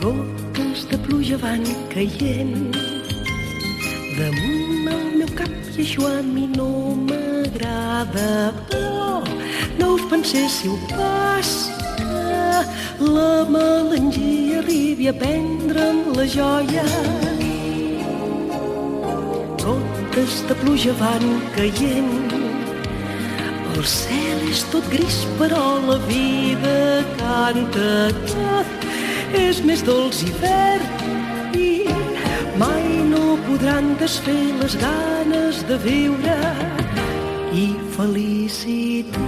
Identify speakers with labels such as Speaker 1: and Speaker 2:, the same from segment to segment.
Speaker 1: Gotes de pluja van caient damunt el meu cap i això a mi no m'agrada, però no us penséssiu pas que la melangia arribi a prendre'm la joia. Gotes de pluja van caient el cel és tot gris, però la vida canta tot. És més dolç i verd i mai no podran desfer les ganes de viure i felicitat.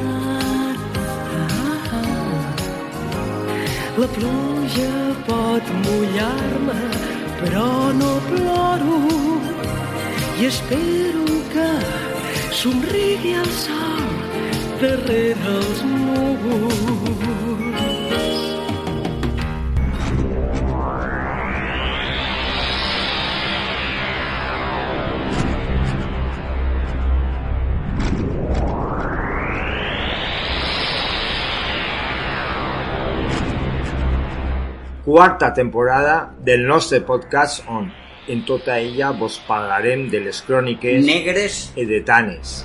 Speaker 1: La pluja pot mullar-me, però no ploro i espero que somrigui el sol darrere els núvols.
Speaker 2: Quarta temporada del nostre podcast on en tota ella vos parlarem de les cròniques
Speaker 3: negres
Speaker 2: edetanes.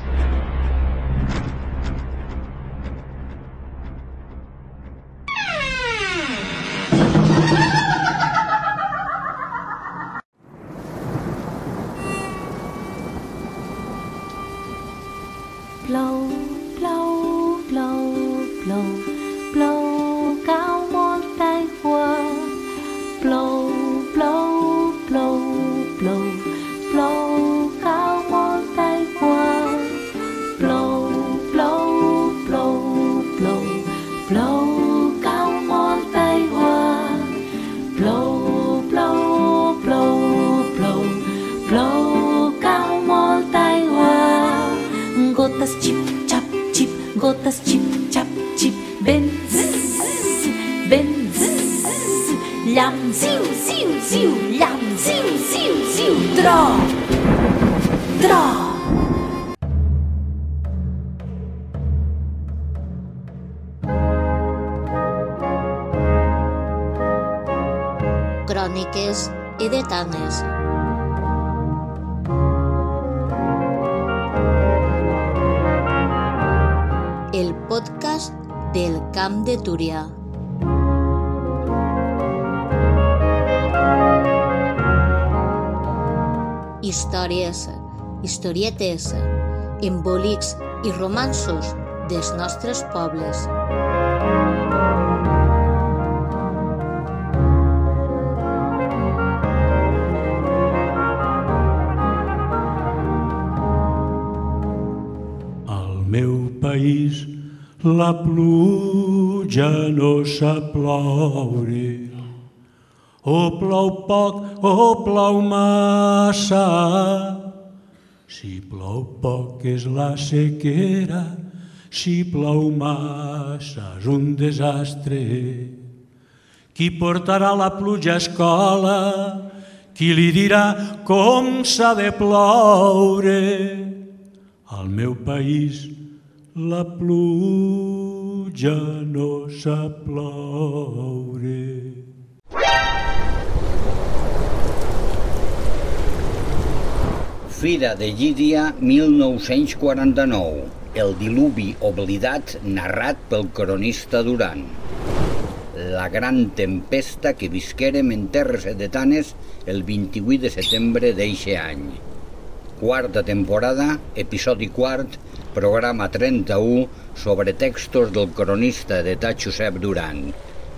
Speaker 4: El podcast del Camp de Túria. Històries, historietes, embolics i romansos dels nostres pobles.
Speaker 5: La pluja no sap ploure. O plou poc o plou massa. Si plou poc és la sequera, si plou massa és un desastre. Qui portarà la pluja a escola? Qui li dirà com s'ha de ploure? Al meu país la pluja no sap ploure.
Speaker 3: Fira de Llíria 1949. El diluvi oblidat narrat pel cronista Duran. La gran tempesta que visquérem en terres edetanes el 28 de setembre d'eixe any. Quarta temporada, episodi quart, programa 31 sobre textos del cronista d'etat Josep Duran.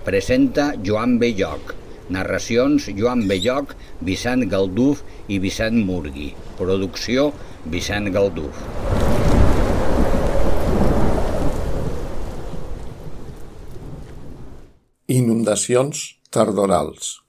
Speaker 3: Presenta Joan Belloc. Narracions Joan Belloc, Vicent Galduf i Vicent Murgui. Producció Vicent Galduf.
Speaker 6: Inundacions tardorals.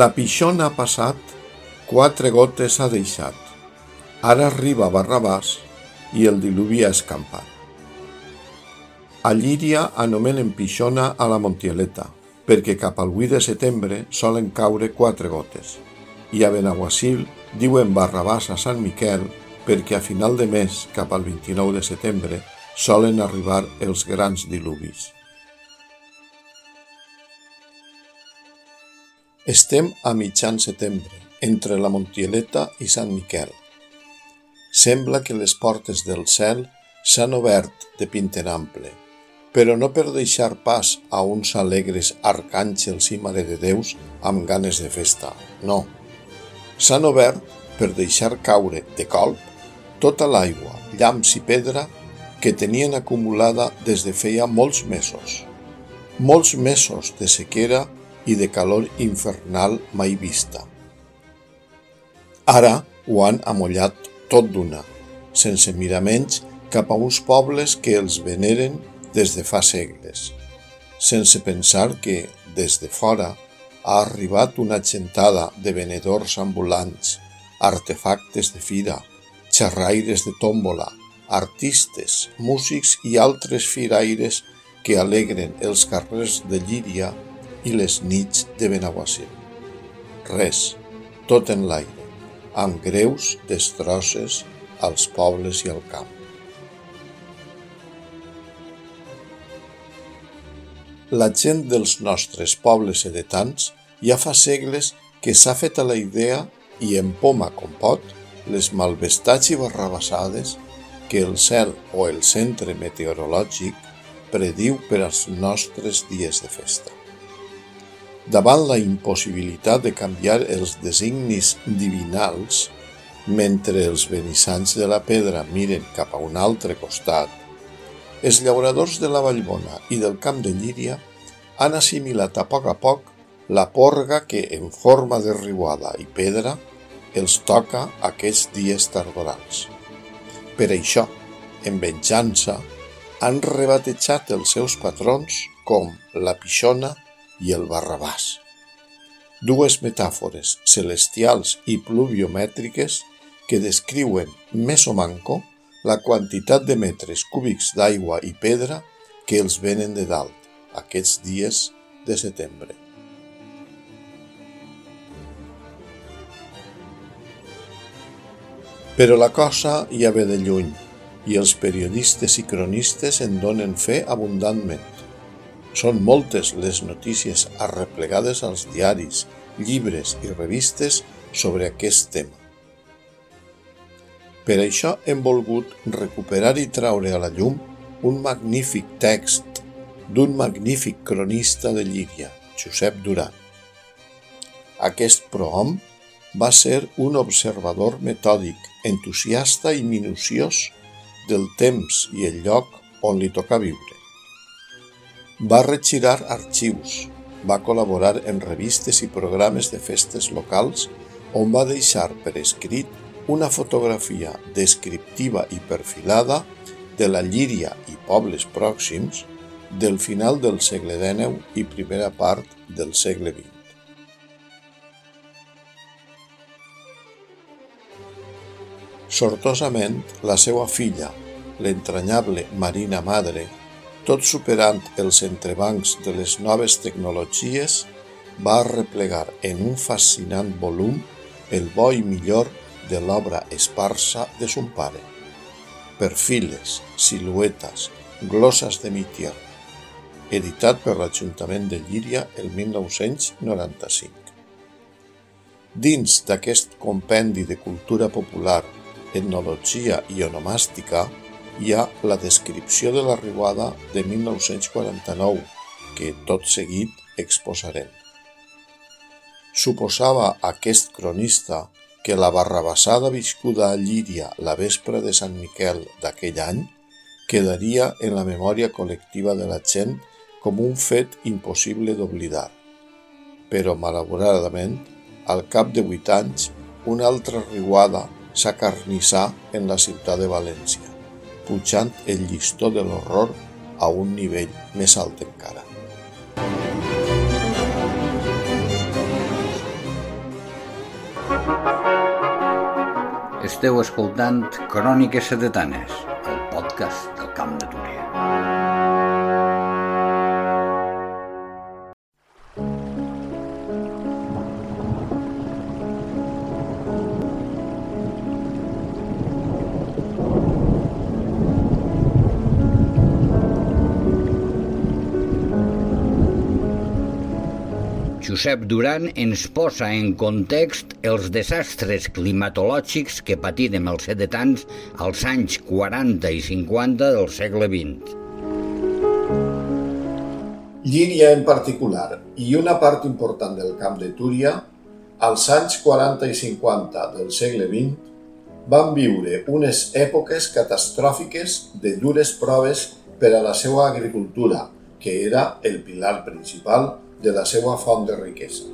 Speaker 6: La pixona ha passat quatre gotes ha deixat. Ara arriba Barrabàs i el diluvi ha escampat. A Llíria anomenen pixona a la Montieleta, perquè cap al 8 de setembre solen caure quatre gotes. I a Benaguasil diuen Barrabàs a Sant Miquel perquè a final de mes, cap al 29 de setembre, solen arribar els grans diluvis. Estem a mitjan setembre entre la Montieleta i Sant Miquel. Sembla que les portes del cel s'han obert de pinten ample, però no per deixar pas a uns alegres arcàngels i marededeus amb ganes de festa, no. S'han obert per deixar caure de colp tota l'aigua, llamps i pedra que tenien acumulada des de feia molts mesos. Molts mesos de sequera i de calor infernal mai vista. Ara ho han amollat tot d'una, sense miraments cap a uns pobles que els veneren des de fa segles, sense pensar que, des de fora, ha arribat una gentada de venedors ambulants, artefactes de fira, xerraires de tòmbola, artistes, músics i altres firaires que alegren els carrers de Llíria i les nits de Benaguasil. Res, tot en l'aire amb greus destrosses als pobles i al camp. La gent dels nostres pobles heretans ja fa segles que s'ha fet a la idea i empoma com pot les malvestats i barrabassades que el cel o el centre meteorològic prediu per als nostres dies de festa. Davant la impossibilitat de canviar els designis divinals, mentre els benissants de la pedra miren cap a un altre costat, els llauradors de la Vallbona i del camp de Llíria han assimilat a poc a poc la porga que, en forma de riuada i pedra, els toca aquests dies tardorals. Per això, en venjança, han rebatejat els seus patrons com la Pixona i el Barrabàs. Dues metàfores celestials i pluviomètriques que descriuen més o manco la quantitat de metres cúbics d'aigua i pedra que els venen de dalt aquests dies de setembre. Però la cosa ja ve de lluny i els periodistes i cronistes en donen fe abundantment. Són moltes les notícies arreplegades als diaris, llibres i revistes sobre aquest tema. Per això hem volgut recuperar i traure a la llum un magnífic text d'un magnífic cronista de Llíria, Josep Duran. Aquest prohom va ser un observador metòdic, entusiasta i minuciós del temps i el lloc on li toca viure. Va regirar arxius, va col·laborar en revistes i programes de festes locals on va deixar per escrit una fotografia descriptiva i perfilada de la Llíria i pobles pròxims del final del segle XIX i primera part del segle XX. Sortosament, la seva filla, l'entranyable Marina Madre, tot superant els entrebancs de les noves tecnologies, va replegar en un fascinant volum el bo i millor de l'obra esparsa de son pare. Perfiles, siluetes, glosses de Mitier, editat per l'Ajuntament de Llíria el 1995. Dins d'aquest compendi de cultura popular, etnologia i onomàstica, hi ha la descripció de la riuada de 1949, que tot seguit exposarem. Suposava aquest cronista que la barrabassada viscuda a Llíria la vespre de Sant Miquel d'aquell any quedaria en la memòria col·lectiva de la gent com un fet impossible d'oblidar. Però, malauradament, al cap de vuit anys, una altra riuada s'acarnissà en la ciutat de València pujant el llistó de l'horror a un nivell més alt encara.
Speaker 3: Esteu escoltant Cròniques Sedetanes, el podcast Josep Duran ens posa en context els desastres climatològics que patirem els sedetans als anys 40 i 50 del segle XX.
Speaker 6: Llíria en particular i una part important del camp de Túria, als anys 40 i 50 del segle XX, van viure unes èpoques catastròfiques de dures proves per a la seva agricultura, que era el pilar principal de la seva font de riquesa.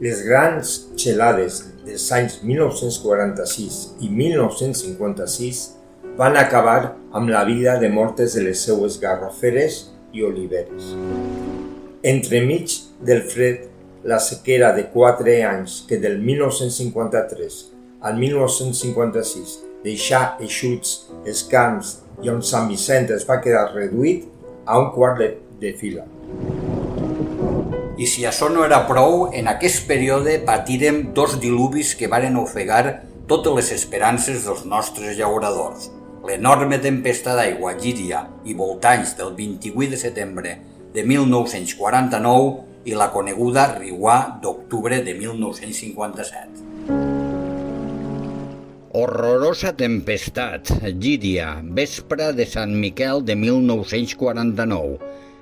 Speaker 7: Les grans gelades dels anys 1946 i 1956 van acabar amb la vida de moltes de les seues garroferes i oliveres. Entremig del fred, la sequera de 4 anys que del 1953 al 1956 deixà eixuts els camps i on Sant Vicent es va quedar reduït a un quart de, de fila.
Speaker 3: I si això no era prou, en aquest període patirem dos dilubis que varen ofegar totes les esperances dels nostres llauradors. L'enorme tempesta d'aigua Gíria i voltanys del 28 de setembre de 1949 i la coneguda Riuà d'octubre de 1957. Horrorosa tempestat, Gíria, vespre de Sant Miquel de 1949.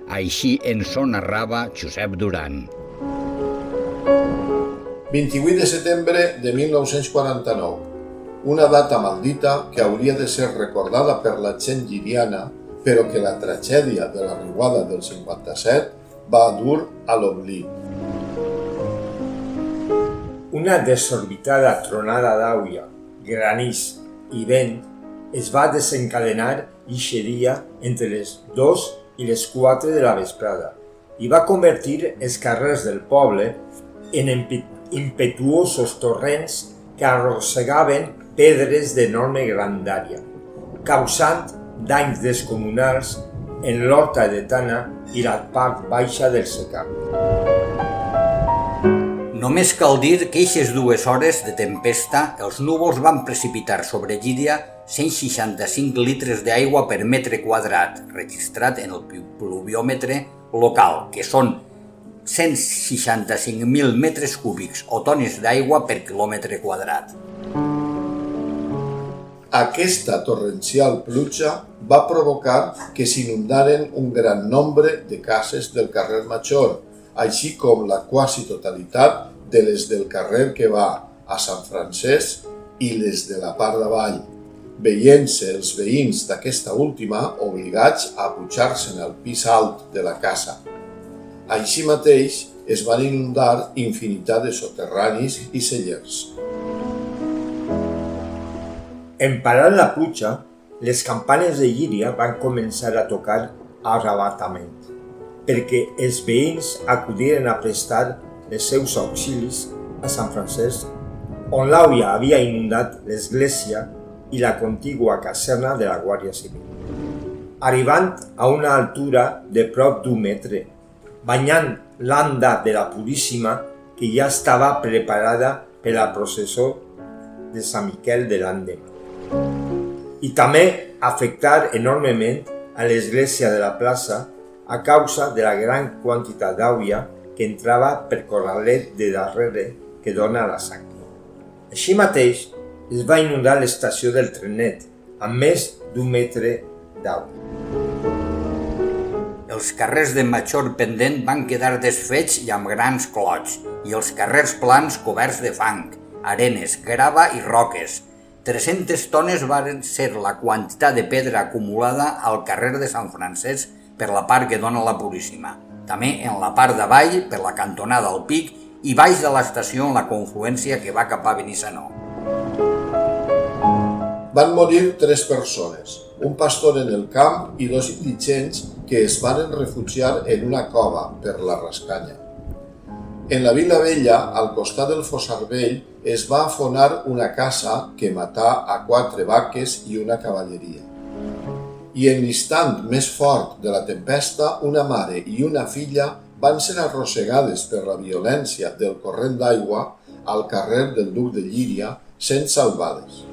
Speaker 3: Així ens ho narrava Josep Duran.
Speaker 6: 28 de setembre de 1949. Una data maldita que hauria de ser recordada per la gent giriana, però que la tragèdia de la riuada del 57 va dur a l'oblit.
Speaker 7: Una desorbitada tronada d'àuia, granís i vent es va desencadenar i dia entre les 2 i les 4 de la vesprada i va convertir els carrers del poble en impetuosos torrents que arrossegaven pedres d'enorme grandària, causant danys descomunals en l'horta de Tana i la part baixa del secà.
Speaker 3: Només cal dir que aquestes dues hores de tempesta els núvols van precipitar sobre Llíria 165 litres d'aigua per metre quadrat, registrat en el pluviòmetre local, que són 165.000 metres cúbics o tones d'aigua per quilòmetre quadrat.
Speaker 6: Aquesta torrencial pluja va provocar que s'inundaren un gran nombre de cases del carrer Major, així com la quasi totalitat de les del carrer que va a Sant Francesc i les de la part d'avall, veient-se els veïns d'aquesta última obligats a pujar-se'n al pis alt de la casa. Així mateix es van inundar infinitat de soterranis i cellers.
Speaker 7: En parar la pluja, les campanes de Llíria van començar a tocar arrabatament, perquè els veïns acudiren a prestar els seus auxilis a Sant Francesc, on l'àuia havia inundat l'església i la contigua caserna de la Guàrdia Civil, arribant a una altura de prop d'un metre, banyant l'anda de la Puríssima que ja estava preparada per la processó de Sant Miquel de l'Andem i també afectar enormement a l'església de la plaça a causa de la gran quantitat d'aigua que entrava per corralet de darrere que dona la sang. Així mateix, es va inundar l'estació del trenet, amb més d'un metre d'aigua.
Speaker 3: Els carrers de Major Pendent van quedar desfets i amb grans clots, i els carrers plans coberts de fang, arenes, grava i roques, 300 tones varen ser la quantitat de pedra acumulada al carrer de Sant Francesc per la part que dona la Puríssima. També en la part d'avall, per la cantonada al Pic, i baix de l'estació en la confluència que va cap a Benissanó.
Speaker 6: Van morir tres persones, un pastor en el camp i dos indigents que es varen refugiar en una cova per la rascanya. En la Vila Vella, al costat del Fossar Vell, es va afonar una casa que matà a quatre vaques i una cavalleria. I en l'instant més fort de la tempesta, una mare i una filla van ser arrossegades per la violència del corrent d'aigua al carrer del Duc de Llíria sent salvades.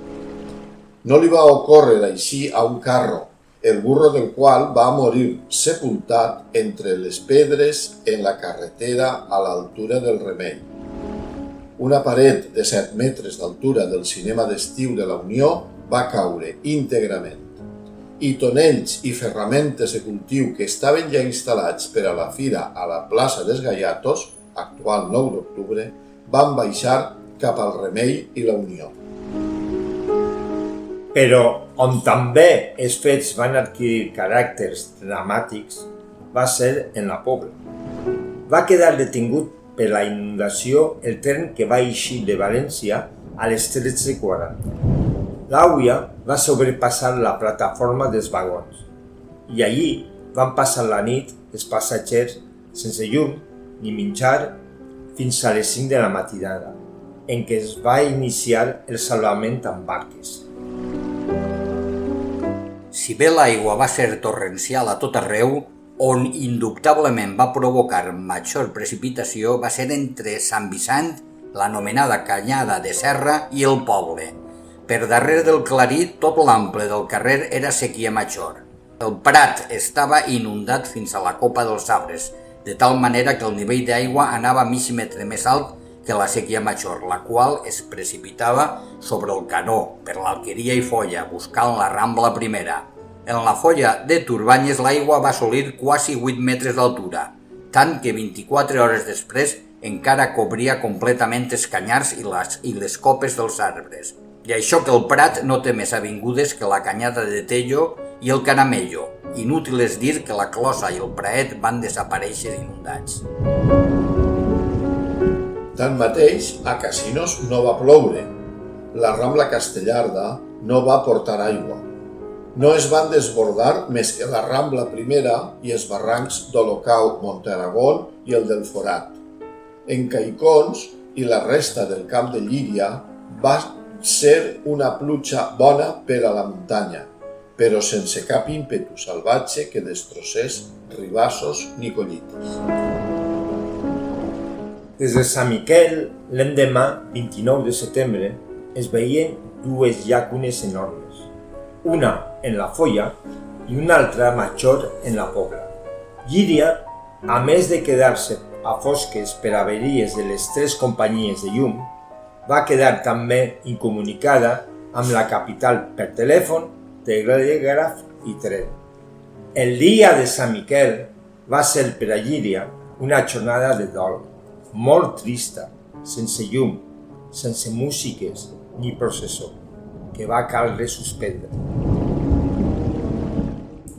Speaker 6: No li va ocórrer així a un carro, el burro del qual va morir sepultat entre les pedres en la carretera a l'altura del Remei. Una paret de 7 metres d'altura del cinema d'estiu de la Unió va caure íntegrament i tonells i ferramentes de cultiu que estaven ja instal·lats per a la fira a la plaça dels Gaiatos, actual 9 d'octubre, van baixar cap al Remei i la Unió.
Speaker 7: Però on també els fets van adquirir caràcters dramàtics va ser en la Pobla. Va quedar detingut per la inundació el tren que va eixir de València a les 13.40 L'àuia va sobrepassar la plataforma dels vagons i allí van passar la nit els passatgers sense llum ni menjar fins a les 5 de la matinada, en què es va iniciar el salvament amb barques.
Speaker 3: Si bé l'aigua va ser torrencial a tot arreu, on indubtablement va provocar major precipitació va ser entre Sant Vicent, l'anomenada Canyada de Serra i el poble, per darrere del clarit, tot l'ample del carrer era sequia major. El prat estava inundat fins a la copa dels arbres, de tal manera que el nivell d'aigua anava mig metre més alt que la sequia major, la qual es precipitava sobre el canó, per l'alqueria i folla, buscant la rambla primera. En la folla de Turbanyes l'aigua va assolir quasi 8 metres d'altura, tant que 24 hores després encara cobria completament els canyars i les, i les copes dels arbres. I això que el Prat no té més avingudes que la Canyada de Tello i el Canamello. Inútil és dir que la Closa i el Praet van desaparèixer inundats.
Speaker 6: Tanmateix, a Casinos no va ploure. La Rambla Castellarda no va portar aigua. No es van desbordar més que la Rambla Primera i els barrancs d'Olocau, Montaragón i el del Forat. En Caicons i la resta del camp de Llíria va ser una pluja bona per a la muntanya, però sense cap ímpetu salvatge que destrossés ribassos ni collites.
Speaker 7: Des de Sant Miquel, l'endemà, 29 de setembre, es veien dues llacunes enormes, una en la folla i una altra major en la pobla. Llíria, a més de quedar-se a fosques per averies de les tres companyies de llum, va quedar també incomunicada amb la capital per telèfon, telègraf i tren. El dia de Sant Miquel va ser per a Llíria una jornada de dol, molt trista, sense llum, sense músiques ni processó, que va caldre suspendre.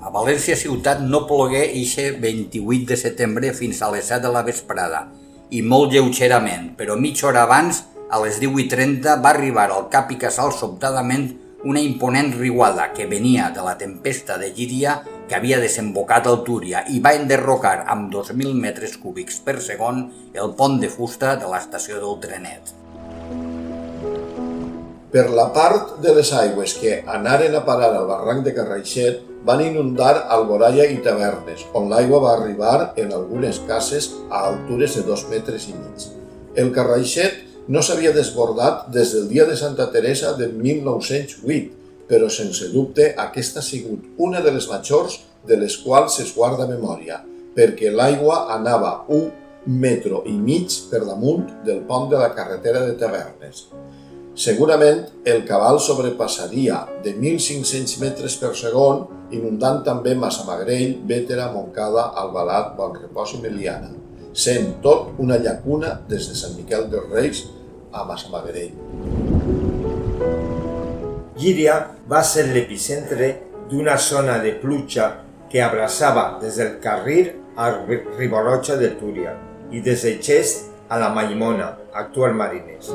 Speaker 3: A València ciutat no plogué ixe 28 de setembre fins a les 7 de la vesprada, i molt lleugerament, però mitja hora abans a les 18.30 va arribar al Cap i Casal sobtadament una imponent riuada que venia de la tempesta de Llíria que havia desembocat al Túria i va enderrocar amb 2.000 metres cúbics per segon el pont de fusta de l'estació del Trenet.
Speaker 6: Per la part de les aigües que anaren a parar al barranc de Carraixet van inundar Alboraya i Tavernes, on l'aigua va arribar en algunes cases a altures de dos metres i mig. El Carraixet no s'havia desbordat des del dia de Santa Teresa de 1908, però sense dubte aquesta ha sigut una de les majors de les quals es guarda memòria, perquè l'aigua anava un metro i mig per damunt del pont de la carretera de Tavernes. Segurament el cabal sobrepassaria de 1.500 metres per segon, inundant també Massamagrell, Bétera, Montcada, Albalat, Bonrepòs i Meliana, sent tot una llacuna des de Sant Miquel dels Reis a Massamagrell.
Speaker 7: Llíria va ser l'epicentre d'una zona de pluja que abraçava des del Carril a Riborroja de Túria i des de Xest a la Maimona, actual Mariners.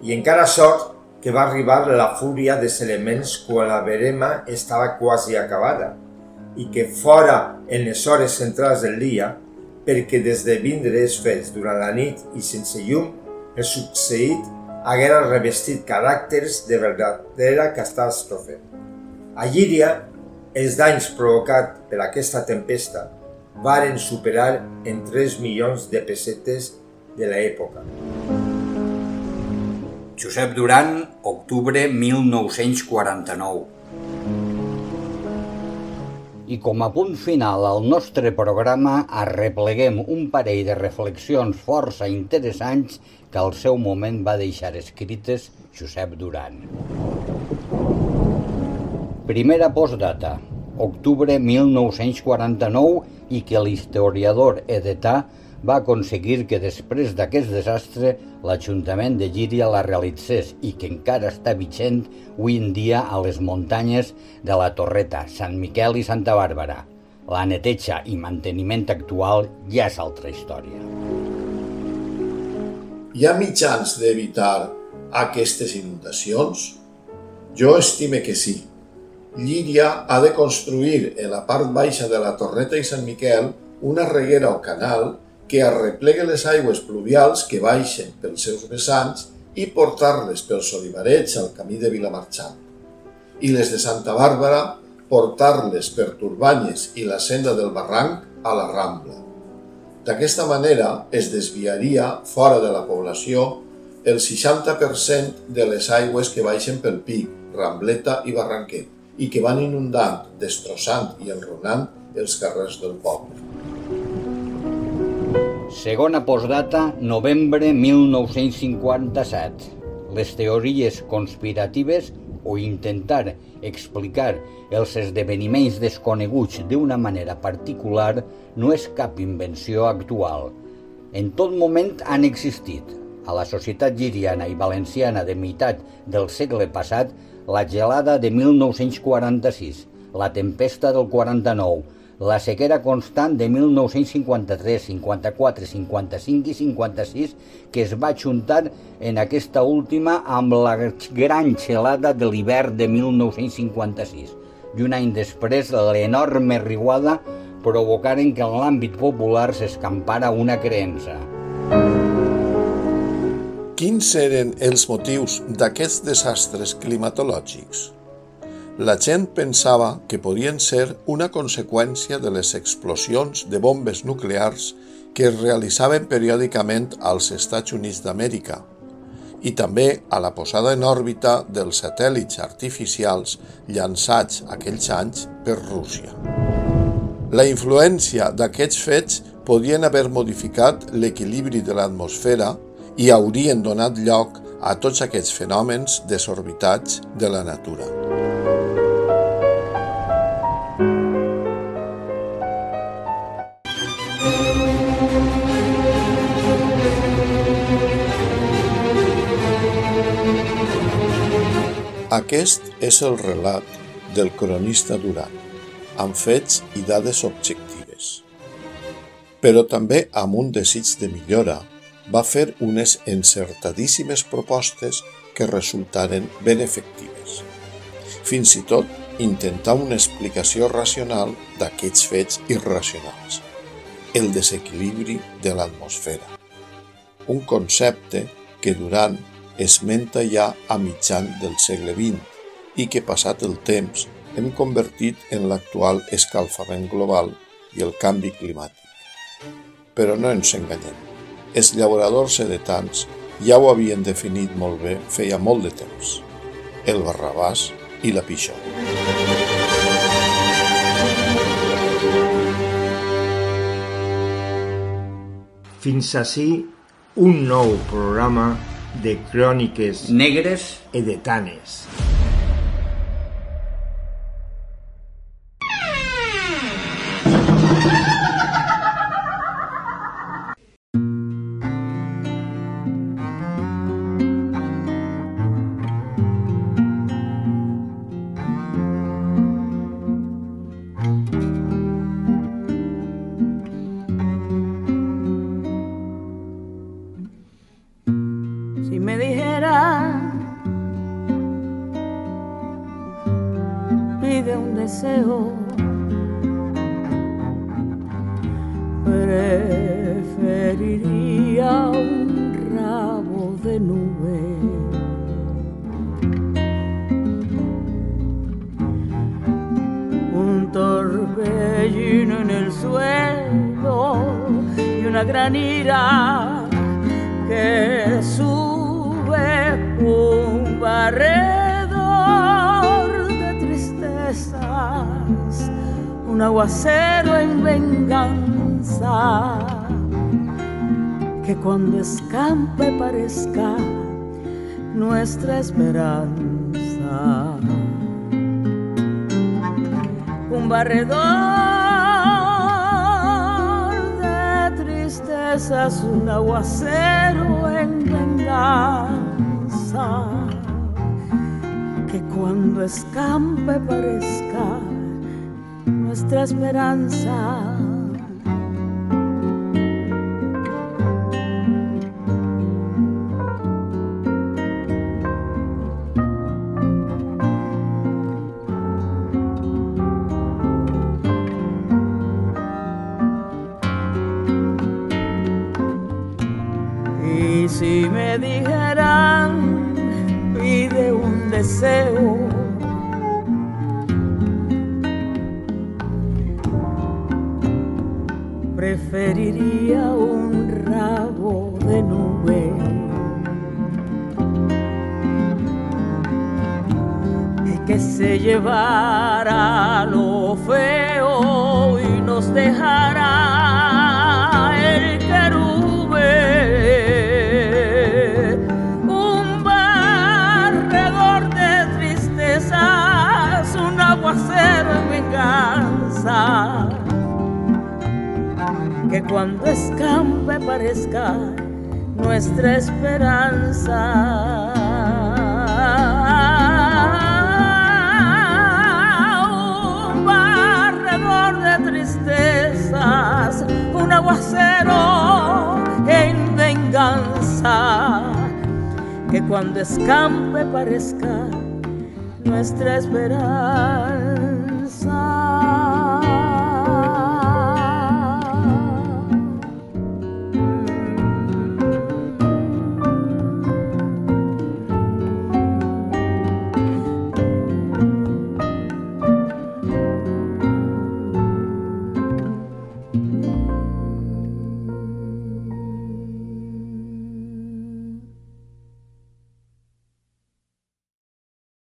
Speaker 7: I encara sort que va arribar la fúria dels elements quan la verema estava quasi acabada i que fora en les hores centrals del dia perquè des de vindres fets durant la nit i sense llum, el succeït haguera revestit caràcters de verdadera catàstrofe. A Llíria, els danys provocats per aquesta tempesta varen superar en 3 milions de pessetes de l'època.
Speaker 3: Josep Duran, octubre 1949. I com a punt final al nostre programa arrepleguem un parell de reflexions força interessants que al seu moment va deixar escrites Josep Duran. Primera postdata, octubre 1949 i que l'historiador edetà va aconseguir que després d'aquest desastre l'Ajuntament de Llíria la realitzés i que encara està vigent avui en dia a les muntanyes de la Torreta, Sant Miquel i Santa Bàrbara. La neteja i manteniment actual ja és altra història.
Speaker 6: Hi ha mitjans d'evitar aquestes inundacions? Jo estime que sí. Llíria ha de construir en la part baixa de la Torreta i Sant Miquel una reguera o canal que arreplegue les aigües pluvials que baixen pels seus vessants i portar-les pels olivarets al camí de Vilamarxant. I les de Santa Bàrbara portar-les per Turbanyes i la senda del barranc a la Rambla. D'aquesta manera es desviaria fora de la població el 60% de les aigües que baixen pel Pic, Rambleta i Barranquet i que van inundant, destrossant i enronant els carrers del poble.
Speaker 3: Segona postdata, novembre 1957. Les teories conspiratives o intentar explicar els esdeveniments desconeguts d'una manera particular no és cap invenció actual. En tot moment han existit. A la societat giriana i valenciana de meitat del segle passat, la gelada de 1946, la tempesta del 49, la sequera constant de 1953, 54, 55 i 56 que es va juntar en aquesta última amb la gran gelada de l'hivern de 1956 i un any després l'enorme riuada provocaren que en l'àmbit popular s'escampara una creença.
Speaker 6: Quins eren els motius d'aquests desastres climatològics? La gent pensava que podien ser una conseqüència de les explosions de bombes nuclears que es realitzaven periòdicament als Estats Units d'Amèrica i també a la posada en òrbita dels satèl·lits artificials llançats aquells anys per Rússia. La influència d'aquests fets podien haver modificat l'equilibri de l'atmosfera i haurien donat lloc a tots aquests fenòmens desorbitats de la natura. Aquest és el relat del cronista Duran, amb fets i dades objectives. Però també amb un desig de millora, va fer unes encertadíssimes propostes que resultaren ben efectives. Fins i tot intentar una explicació racional d'aquests fets irracionals, el desequilibri de l'atmosfera, un concepte que Duran esmenta ja a mitjan del segle XX i que, passat el temps, hem convertit en l'actual escalfament global i el canvi climàtic. Però no ens enganyem. Els llauradors sedetans ja ho havien definit molt bé feia molt de temps. El barrabàs i la pixó.
Speaker 7: Fins així un nou programa de cròniques
Speaker 3: Negres
Speaker 7: edetanes.
Speaker 8: Que sube un barredor de tristezas, un aguacero en venganza, que cuando escampe parezca nuestra esperanza. Un barredor un aguacero en venganza, que cuando escampe parezca nuestra esperanza. Si me dijeran, pide un deseo. Preferiría un rabo de nube. Que se llevara lo feo y nos dejara cuando escampe parezca nuestra esperanza. Un barredor de tristezas, un aguacero en venganza. Que cuando escampe parezca nuestra esperanza.